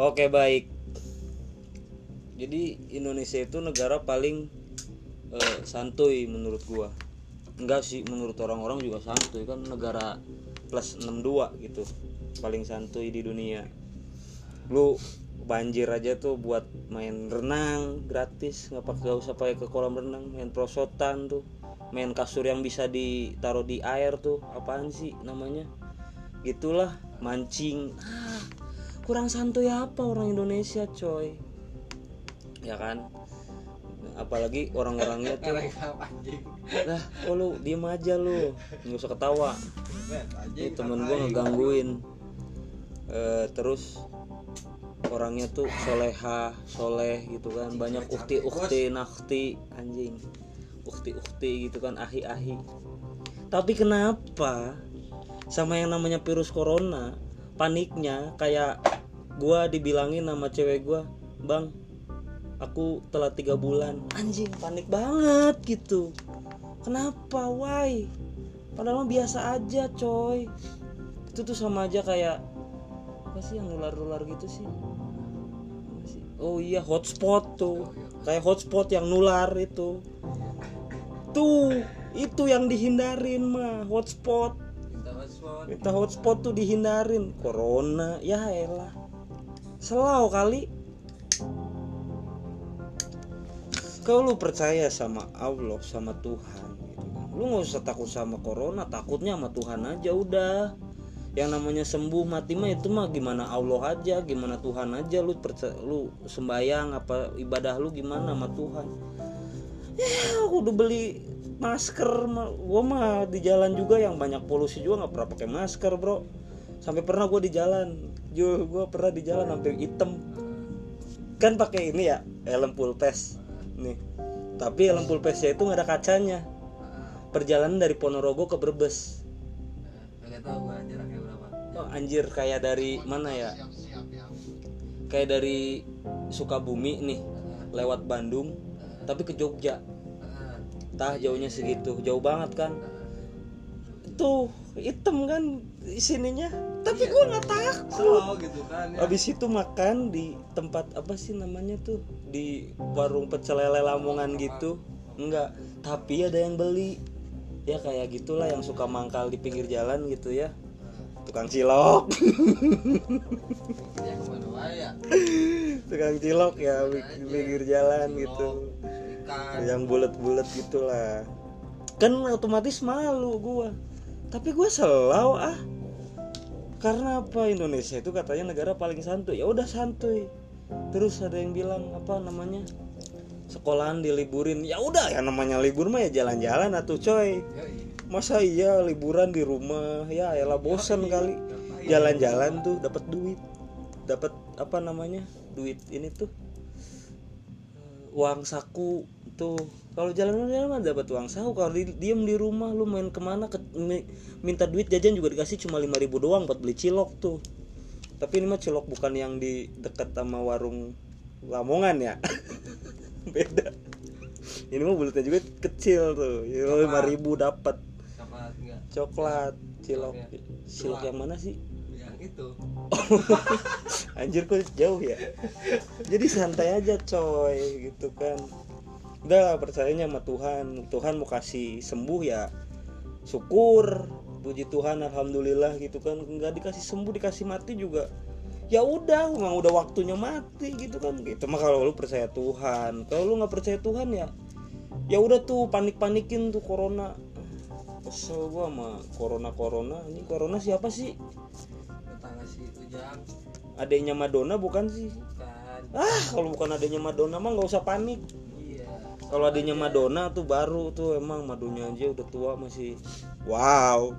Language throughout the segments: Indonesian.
Oke baik. Jadi Indonesia itu negara paling eh, santuy menurut gua. Enggak sih menurut orang-orang juga santuy kan negara plus 62 gitu. Paling santuy di dunia. Lu banjir aja tuh buat main renang gratis nggak pakai nggak usah pakai ke kolam renang main prosotan tuh main kasur yang bisa ditaruh di air tuh apaan sih namanya gitulah mancing kurang santuy apa orang Indonesia coy? Ya kan? Apalagi orang-orangnya tuh. Lah kok lu diem aja lu? Nggak usah ketawa. Ini temen gua ngegangguin. Eh, terus orangnya tuh soleha soleh gitu kan. Banyak ukti ukti nakti anjing. Ukti ukti gitu kan ahi ahi tapi kenapa sama yang namanya virus corona paniknya kayak gua dibilangin sama cewek gua bang aku telah tiga bulan. Anjing. Panik banget gitu. Kenapa why? Padahal mah biasa aja coy. Itu tuh sama aja kayak apa sih yang nular-nular gitu sih? Apa sih? oh iya hotspot tuh. Kayak hotspot yang nular itu. Tuh itu yang dihindarin mah hotspot. Minta hotspot. Minta hotspot tuh dihindarin. Corona ya elah selau kali. Kalau lu percaya sama Allah sama Tuhan gitu kan? Lu nggak usah takut sama corona takutnya sama Tuhan aja udah. Yang namanya sembuh mati mah itu mah gimana Allah aja gimana Tuhan aja. Lu percaya lu sembayang apa ibadah lu gimana sama Tuhan? Ya aku udah beli masker gua mah di jalan juga yang banyak polusi juga nggak pernah pakai masker bro sampai pernah gua di jalan. Jul gua pernah di jalan sampai hitam. Kan pakai ini ya helm full face. Nih. Tapi helm full face itu nggak ada kacanya. Perjalanan dari Ponorogo ke Brebes. Gak tau gua jaraknya berapa? Oh, anjir kayak dari mana ya? Kayak dari Sukabumi nih lewat Bandung tapi ke Jogja. Ah, tah jauhnya segitu. Jauh banget kan? Tuh hitam kan sininya tapi gua nggak takut slow gitu kan ya Habis itu makan di tempat apa sih namanya tuh di warung pecel lele Lamongan gitu. Enggak, tapi ada yang beli. Ya kayak gitulah yang suka mangkal di pinggir jalan gitu ya. Tukang cilok, ya ya tukang cilok ya di pinggir jalan gitu. ikan Yang bulat-bulat gitulah. Kan otomatis malu gua. Tapi gua selau ah. Karena apa Indonesia itu katanya negara paling santuy. Ya udah santuy. Terus ada yang bilang apa namanya? Sekolahan diliburin. Ya udah ya namanya libur mah ya jalan-jalan atuh coy. Masa iya liburan di rumah? Ya elah bosan kali. Jalan-jalan tuh dapat duit. Dapat apa namanya? Duit ini tuh uang saku tuh kalau jalan-jalan mah dapat uang saku. Kalau di, diem di rumah lu main ke mana ke, mi- minta duit jajan juga dikasih cuma 5000 doang buat beli cilok tuh. Tapi ini mah cilok bukan yang di dekat sama warung Lamongan ya. Beda. Ini mah bulatnya juga kecil tuh. Lima ribu dapat. Coklat cilok. Ya. cilok yang mana sih? Yang itu. Anjir kok jauh ya? Jadi santai aja coy gitu kan Udah lah, percayanya sama Tuhan. Tuhan mau kasih sembuh ya Syukur Puji Tuhan Alhamdulillah gitu kan. Nggak dikasih sembuh dikasih mati juga. Ya udah memang udah waktunya mati gitu kan. Gitu. Mah kalau lu percaya Tuhan kalau lu nggak percaya Tuhan ya ya udah tuh panik panikin tuh corona. Kesel gua sama corona corona ini corona siapa sih? Tetangga si Ujang adanya Madonna bukan sih? Kan ah kalau bukan adanya Madonna mah nggak usah panik kalau adanya Madonna tuh baru tuh emang madunya aja udah tua masih. Wow.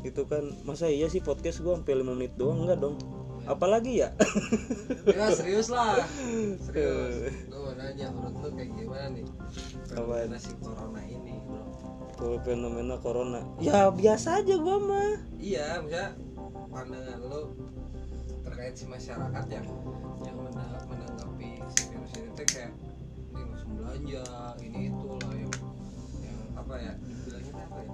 Itu kan masa iya sih podcast gua sampai 5 menit doang? Enggak dong. Apalagi ya? Ya serius lah. Serius. Gue mau nanya menurut lu kayak gimana nih? Fenomena si corona ini bro. Kalau fenomena corona. Ya biasa aja gua mah. Iya misalnya pandangan lu terkait si masyarakat yang yang mena- menanggapi si virus ini tuh kayak belanja ini itu lah yang yang apa ya dibilangnya apa ya?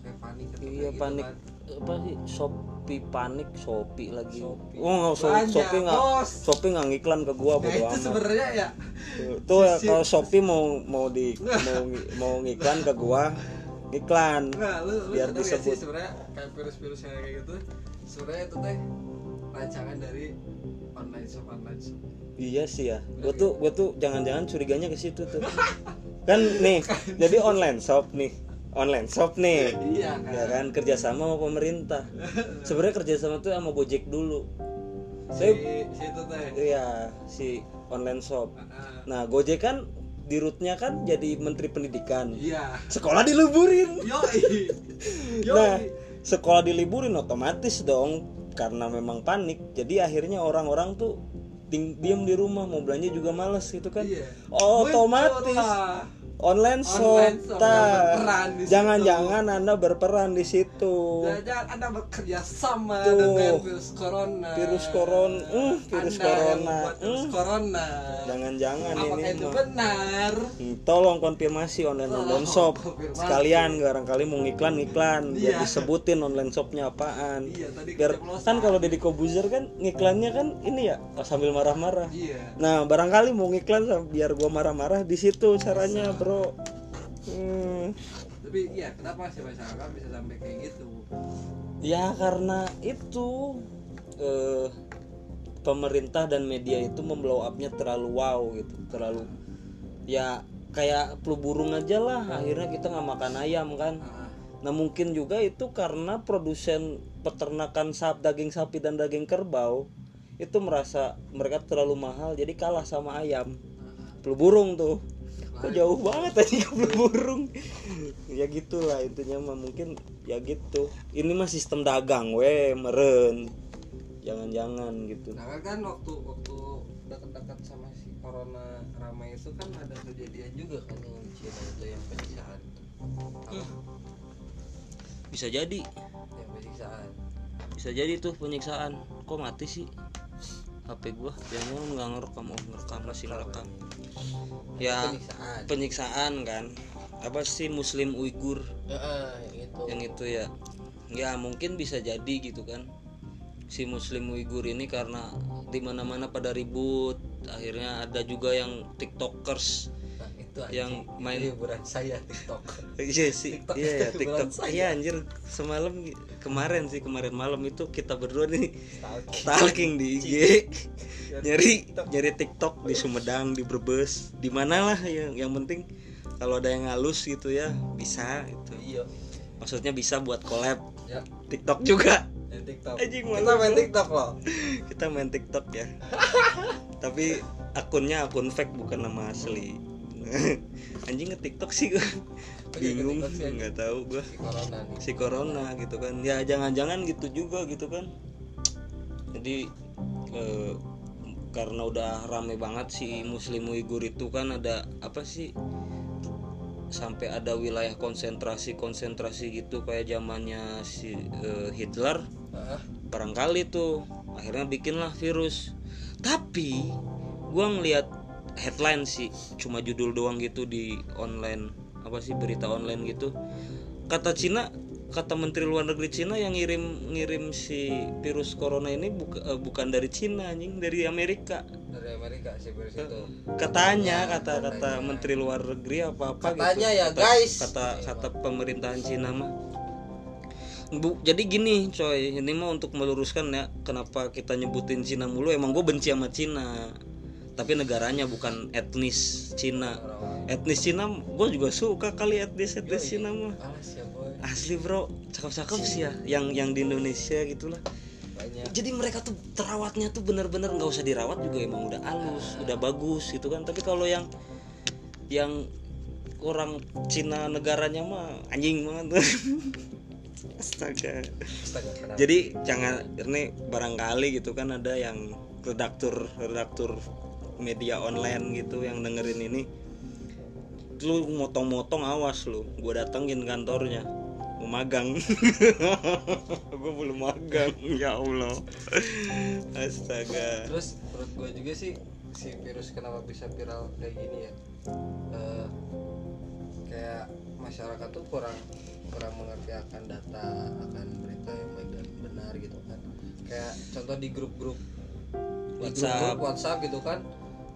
Kayak panik iya gitu panik. kan. apa sih? Shop Shopee panik Shopee lagi. Shopee. oh nggak so, Shopee nggak. Shopee nggak ngiklan ke gua Nah, itu sebenarnya ya. Tuh ya, kalau Shopee mau mau di mau mau ngiklan ke gua iklan Nah, lu, lu Biar gak disebut. sebenarnya kayak virus-virus yang kayak gitu sebenarnya itu teh rancangan dari online shop online shop Iya sih ya. Gue tuh gue tuh jangan-jangan curiganya ke situ tuh. Kan nih, jadi online shop nih. Online shop nih. iya kan Ya kan kerjasama sama pemerintah. Sebenarnya kerjasama tuh sama Gojek dulu. si, Saya si itu teh iya si online shop. Ah, Nah, Gojek kan di rootnya kan jadi menteri pendidikan. iya Sekolah diliburin. yoi yoi Nah, sekolah diliburin otomatis dong karena memang panik. Jadi akhirnya orang-orang tuh ting- diem di rumah mau belanja juga males gitu kan. Iya. Otomatis Muncullah. Online shop, Online berperan di. Jangan-jangan Anda berperan di situ. Jangan anda bekerja sama Tuh. dengan virus corona. Virus corona, uh, virus anda corona, virus uh. corona. Jangan-jangan Apakah ini itu mah. benar? Hmm, Tolong konfirmasi online online Tolong shop. konfirmasi. Sekalian barangkali mau ngiklan-ngiklan biar Iya. disebutin online shopnya apaan. Iya, tadi Biar kan kalau Deddy Kobuzer kan ngiklannya kan ini ya sambil marah-marah. Iya. Nah, barangkali mau ngiklan biar gua marah-marah di situ caranya, Bro. Hmm. Tapi iya, kenapa sih masyarakat bisa sampai kayak gitu? Ya karena itu eh, pemerintah dan media itu memblow upnya terlalu wow gitu, terlalu ya kayak flu burung aja lah. Akhirnya kita nggak makan ayam kan. Ah, Nah mungkin juga itu karena produsen peternakan sap daging sapi dan daging kerbau itu merasa mereka terlalu mahal jadi kalah sama ayam. Flu burung tuh. Kok jauh banget ke flu burung. ya gitulah intinya mah mungkin ya gitu. Ini mah sistem dagang weh meren. Jangan-jangan gitu. Nah kan waktu waktu dekat-dekat sama si corona ramai itu kan ada kejadian juga kan yang di Cina itu yang penyiksaan. Apa? Bisa jadi, Yang penyiksaan. bisa jadi tuh penyiksaan. Kok mati sih? HP gua. Jangan nggak ngerekam oh ngerekam masih ngerekam. Ya Penyiksaan. penyiksaan kan. Apa sih muslim Uighur yang itu. yang itu ya. Ya mungkin bisa jadi gitu kan. Si muslim Uighur ini karena di mana mana pada ribut. Akhirnya ada juga yang tiktokers Itu yang anjing. main- Itu hiburan saya TikTok. iya sih TikTok iya ya itu tiktok iya anjir semalam kemarin sih kemarin malam itu kita berdua nih Stalking. stalking di IG Ya, nyari TikTok. nyari TikTok di Sumedang di Brebes di mana lah yang yang penting kalau ada yang halus gitu ya bisa gitu Iya. maksudnya bisa buat collab Ya, TikTok juga yang TikTok. Kita main. TikTok loh. kita main TikTok ya tapi akunnya akun fake bukan nama asli anjing nge TikTok sih gue bingung nge-TikTok sih, anjing. nggak tahu gue Si corona nih. si corona gitu kan. Ya jangan-jangan gitu juga gitu kan. Jadi eh, karena udah rame banget si muslim Uighur itu kan ada apa sih sampai ada wilayah konsentrasi konsentrasi gitu kayak zamannya si eh, Hitler. Barangkali tuh akhirnya bikinlah virus. Tapi gua ngeliat headline sih cuma judul doang gitu di online apa sih berita online gitu. Kata Cina kata Menteri Luar Negeri Cina yang ngirim ngirim si virus corona ini buka- eh, bukan dari Cina anjing dari Amerika. Dari Amerika sih virus itu. katanya kata kata Menteri Luar Negeri apa apa Katanya ya, kata, guys. kata kata pemerintahan Cina mah. Bu, jadi gini coy ini mah untuk meluruskan ya kenapa kita nyebutin Cina mulu emang gue benci sama Cina tapi negaranya bukan etnis Cina. Etnis Cina gue juga suka kali etnis etnis Cina mah. Ya asli bro. Cakep-cakep sih ya yang yang di Indonesia gitulah. Banyak. jadi mereka tuh terawatnya tuh bener-bener nggak usah dirawat juga emang udah halus udah bagus gitu kan. Tapi kalau yang yang orang Cina negaranya mah anjing banget. Astaga. Astaga, jadi jangan ini barangkali gitu kan ada yang redaktur redaktur media online gitu yang dengerin ini lu motong-motong awas lu gue datengin kantornya mau magang gue belum magang ya allah astaga Terus menurut gue juga sih si virus kenapa bisa viral kayak gini ya? Eh, kayak masyarakat tuh kurang kurang mengerti akan data akan berita yang baik dan benar gitu. kayak contoh di grup-grup di WhatsApp. WhatsApp gitu kan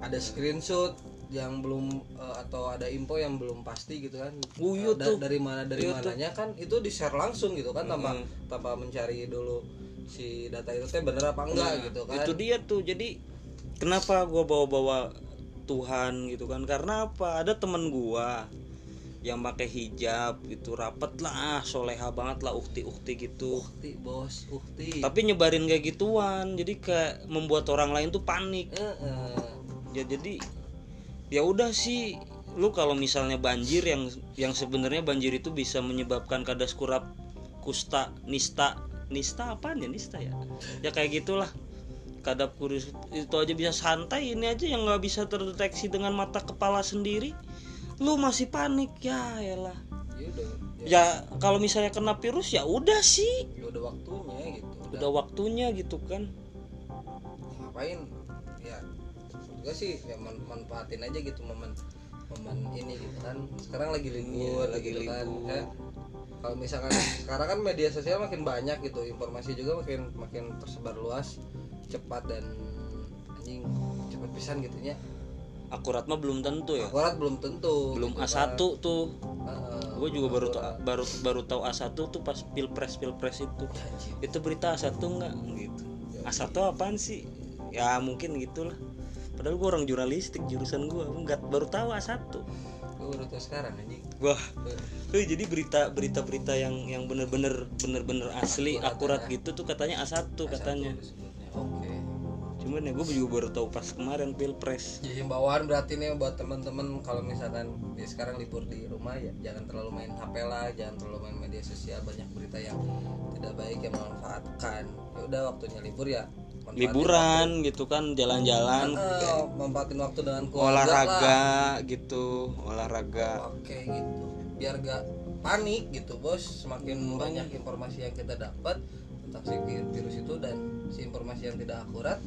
ada screenshot yang belum eh, atau ada info yang belum pasti gitu kan. Eh, da- dari mana dari tuh. mananya kan itu di share langsung gitu kan tanpa tanpa mencari dulu si data itu teh bener apa enggak Nah, gitu kan. itu dia tuh. Jadi kenapa gua bawa-bawa Tuhan gitu kan? Karena apa? Ada temen gua yang pakai hijab gitu rapet lah soleha banget lah ukti-ukti gitu. Ukti bos ukti tapi nyebarin kayak gituan. Jadi kayak membuat orang lain tuh panik. Eh, eh. Ya jadi ya udah sih. Lu kalau misalnya banjir yang yang sebenarnya banjir itu bisa menyebabkan kadas kurap kusta nista nista apa ya? Nista ya? Ya kayak gitulah. Kadap kurus itu aja bisa santai. Ini aja yang nggak bisa terdeteksi dengan mata kepala sendiri. Lu masih panik ya elah. Ya udah ya, ya kalau misalnya kena virus ya udah sih. Ya udah waktunya gitu. Udah, udah waktunya gitu kan. Ngapain juga sih ya man- manfaatin aja gitu momen momen ini gitu kan. Sekarang lagi libur Iya, lagi gitu kan libur. ya. kalau misalkan sekarang kan media sosial makin banyak gitu informasi juga makin makin tersebar luas cepat dan anjing cepat pisan gitu nya. Akurat mah belum tentu ya. Akurat belum tentu belum gitu A1 tuh. Heeh. gue juga baru tau, baru baru tahu A1 tuh pas pilpres pilpres itu. Itu berita A1 enggak gitu. A1 apaan sih? Ya mungkin gitulah padahal gue orang jurnalistik jurusan gue enggak baru tahu A1 gue baru tahu sekarang anjing. Wah. Eh, jadi berita berita berita yang yang bener-bener bener-bener asli akurat gitu tuh katanya A1 katanya. disebutnya oke. Cuman ya gue juga baru tahu pas kemarin pilpres. Jadi himbauan berarti nih buat teman-teman kalau misalkan di sekarang libur di rumah ya jangan terlalu main HP lah, jangan terlalu main media sosial. Banyak berita yang tidak baik yang memanfaatkan. Ya udah waktunya libur ya. Liburan gitu kan jalan-jalan waktu. Eh, manfaatin waktu dengan keluarga lah. olahraga gitu olahraga Oke gitu. Biar gak panik gitu bos. Semakin banyak informasi yang kita dapat tentang si virus itu dan si informasi yang tidak akurat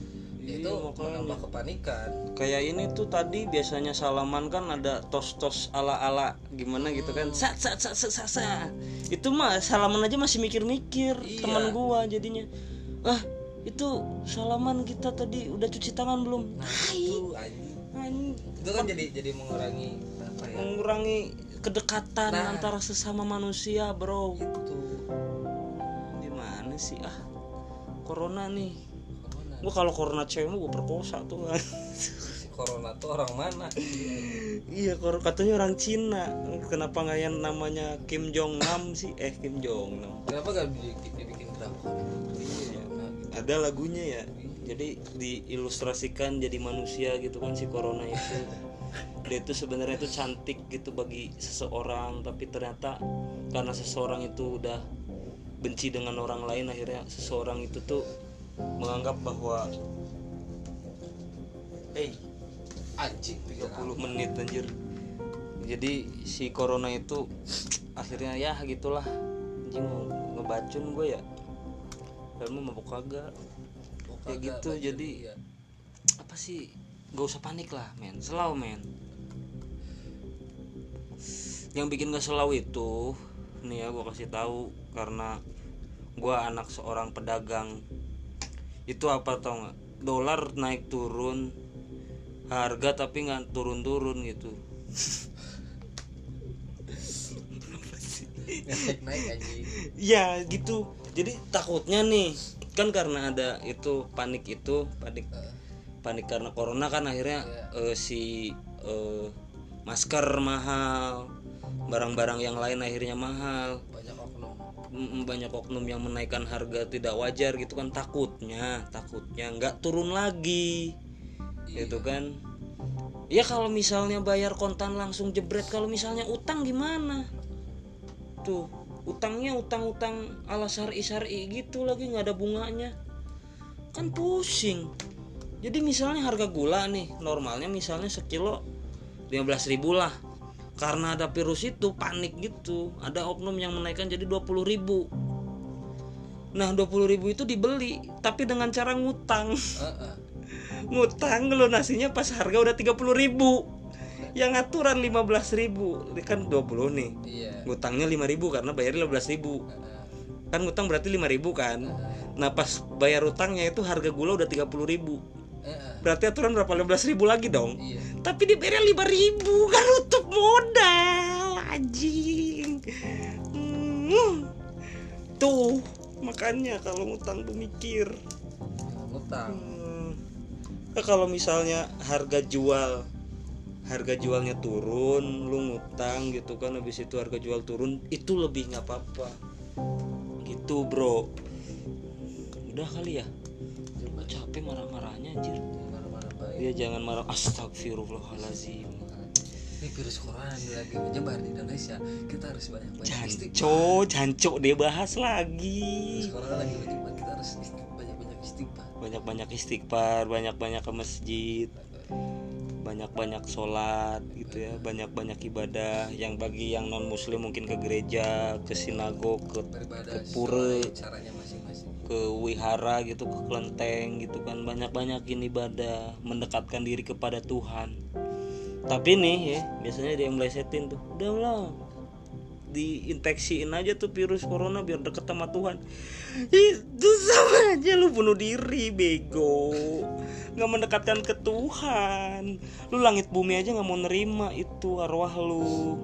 Iya, itu menambah kepanikan. kayak ini tuh tadi biasanya salaman kan ada tos tos ala ala gimana gitu kan sa sa sa sa sa, sa. itu mah salaman aja masih mikir mikir Iya. teman gua jadinya ah itu salaman kita tadi udah cuci tangan belum? Itu anjing. Anjing, itu kan jadi jadi mengurangi apa ya? Mengurangi kedekatan Nah. antara sesama manusia bro. Itu gimana sih ah? Corona nih. Corona. Gua kalau corona cewek gua perkosa tuh. Si corona tuh orang mana? Iya, kor- katanya orang Cina. Kenapa nggak yang namanya Kim Jong Nam sih? Eh, Kim Jong Nam. kenapa gak dibikin, dibikin gitu Ada lagunya ya. Jadi diilustrasikan jadi manusia gitu kan si corona itu. Dia itu sebenarnya itu cantik gitu bagi seseorang, tapi ternyata karena seseorang itu udah benci dengan orang lain akhirnya seseorang itu tuh menganggap bahwa eh anjing 30 menit anjir jadi si corona itu akhirnya ya gitulah anjing ngebacun gue ya dan mau mabuk kagak ya gitu jadi apa sih? Gak usah panik lah men. Selau men. Yang bikin gak selau itu nih ya gue kasih tahu karena gue anak seorang pedagang. Itu apa tau nggak? Dolar naik turun harga tapi nggak turun-turun gitu. Naik naik anjing. Ya gitu jadi takutnya nih kan karena ada itu panik itu panik panik karena corona kan akhirnya eh, si eh, masker mahal barang-barang yang lain akhirnya mahal. Banyak oknum. Banyak oknum yang menaikkan harga tidak wajar gitu kan takutnya takutnya nggak turun lagi. Gitu kan. Ya kalau misalnya bayar kontan langsung jebret kalau misalnya utang gimana? Tuh utangnya utang-utang ala syari syari gitu lagi nggak ada bunganya. Kan pusing. Jadi misalnya harga gula nih normalnya misalnya sekilo 15.000 lah. Karena ada virus itu panik gitu. Ada oknum yang menaikkan jadi 20.000 nah 20.000 itu dibeli tapi dengan cara ngutang. Heeh. ngutang nasinya pas harga udah 30.000 yang aturan 15.000 ini kan 20 nih. Iya. Ngutangnya 5.000 karena bayarnya 15.000 Heeh. kan ngutang berarti 5000 kan? Nah pas bayar utangnya itu harga gula udah 30000 ribu. Berarti aturan berapa? 15 ribu lagi dong? Iya. Tapi di bayar 5000 ribu kan nutup modal anjing. Hmm. tuh makanya kalau ngutang tuh mikir. Ngutang. Hmm. Nah, kalau misalnya harga jual harga jualnya turun lu ngutang gitu kan habis itu harga jual turun itu lebih nggak apa-apa. Gitu bro. Udah kali ya? Gua capek marah-marahnya anjir. Marah-marah baik. Dia jangan marah. Astagfirullahalazim ini virus corona ini lagi menyebar di Indonesia. Kita harus banyak banyak janco janco dia bahas virus lagi corona lagi menyebar kita harus banyak banyak istighfar. Banyak-banyak istighfar banyak-banyak ke masjid banyak-banyak sholat gitu ya banyak-banyak ibadah yang bagi yang non muslim mungkin ke gereja ke sinagog ke, ke pura ke wihara gitu ke kelenteng gitu kan. Banyak-banyakin ibadah mendekatkan diri kepada Tuhan. Tapi nih ya biasanya dia yang melesetin tuh udahlah diinfeksiin aja tuh virus corona biar deket sama Tuhan. Itu sama aja lu bunuh diri bego. Nggak mendekatkan ke Tuhan. Lu langit bumi aja nggak mau nerima itu arwah lu.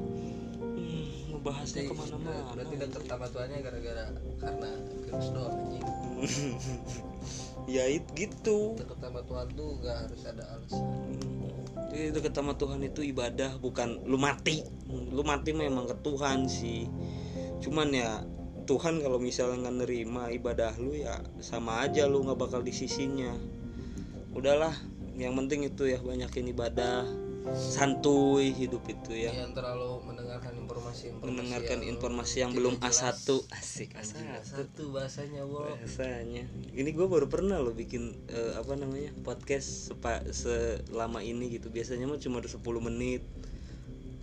Hmm, ngebahasnya ke mana-mana berarti deket sama tuannya gara-gara karena virus doang anjing ya it gitu. Deket sama Tuhan tuh gak harus ada alasan. Jadi deket sama Tuhan itu ibadah bukan lu mati. Lu mati memang ke Tuhan sih. Cuman ya Tuhan kalau misalnya nggak nerima ibadah lu ya sama aja lu nggak bakal di sisinya. Udahlah yang penting itu ya banyakin ibadah santuy hidup itu ya. Yang terlalu informasi informasi mendengarkan yang informasi yang belum A1 asik A1 satu bahasanya wow bahasanya. Ini gue baru pernah loh bikin eh, apa namanya podcast sepa, selama ini gitu. Biasanya mah cuma 10 menit.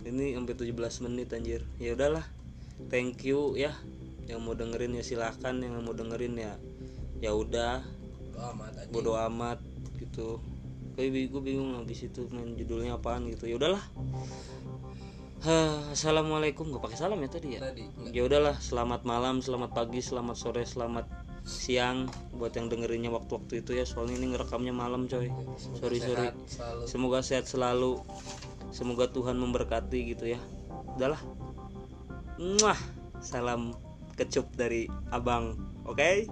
Ini sampai 17 menit anjir. Ya udahlah. Thank you ya. Yang mau dengerin ya silahkan yang mau dengerin ya ya udah. Amat bodo amat gitu. Gue bingung habis itu main judulnya apaan gitu. Ya udahlah Hah, assalamualaikum. Gak pakai salam ya tadi ya? Tadi ya udahlah selamat malam selamat pagi selamat sore selamat siang. Buat yang dengerinnya waktu-waktu itu ya soalnya ini ngerekamnya malam coy. Sorry sorry sehat selalu. Semoga sehat selalu. Semoga Tuhan memberkati gitu ya. Udahlah. Mwah. salam kecup dari abang oke